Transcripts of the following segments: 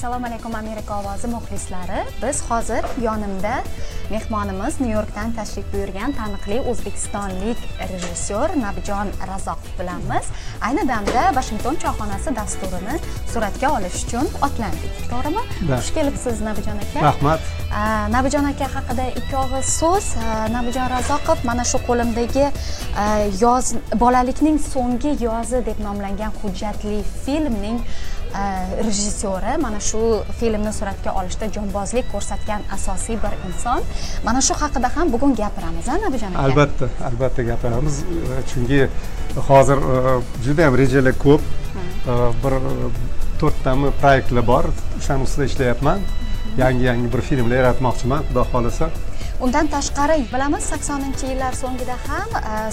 assalomu alaykum amerika ovozi muxlislari. Biz hozir yonimda mehmonimiz nyu yorkdan tashrif buyurgan taniqli o'zbekistonlik rejissyor nabijon razoqov bilanmiz. Ayni damda vashington choyxonasi dasturini suratga olish uchun otlandik. To'g'rimi? Xush kelibsiz nabijon aka. Rahmat. Nabijon aka haqida ikki og'iz so'z. Nabijon razoqov mana shu qo'limdagi yoz bolalikning so'nggi yozi deb nomlangan hujjatli filmning rejissyori. Mana shu filmni suratga olishda jonbozlik ko'rsatgan asosiy bir inson. Mana shu haqida ham bugun gapiramiz a nabijon aka? Albatta albatta gapiramiz. Chunki hozir juda yam rejalar ko'p bir to'rttami proyektlar bor. O'shani ustida ishlayapman. Yangi yangi bir filmlar yaratmoqchiman xudo xohlasa. Undan tashqari bilamiz saksoninchi yillar so'ngida ham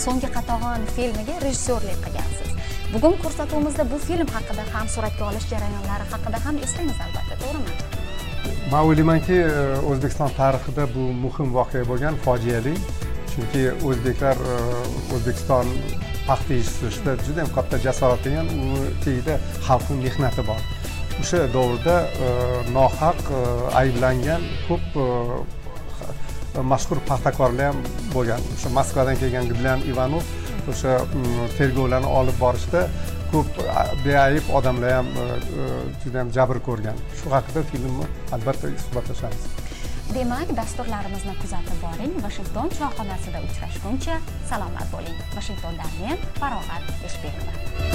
so'nggi qatag'on filmiga rejissyorlik qilgansiz bugun ko'rsatuvimizda bu film haqida ham suratga olish jarayonlari haqida ham eslaymiz albatta to'g'rimi? Man o'ylaymanki e, o'zbekiston tarixida bu muhim voqea bo'lgan fojiali chunki o'zbeklar e, o'zbekiston paxta yetishtirishda juda yam katta jasorat qilgan uni tagida xalqni mehnati bor. O'sha davrda e, nohaq ayblangan ko'p mashhur paxtakorlar ham bo'lgan. O'sha moskvadan kelgan gidlan ivanov o'sha mm, tergovlarni olib borishda ko'p beayb odamlar ham e, e, juda ham jabr ko'rgan. Shu haqida filmni albatta suhbatlashamiz. Demak dasturlarimizni kuzatib boring. Vashington choyxonasida uchrashguncha salomat bo'ling. Vashingtondan men farog'at eshberova.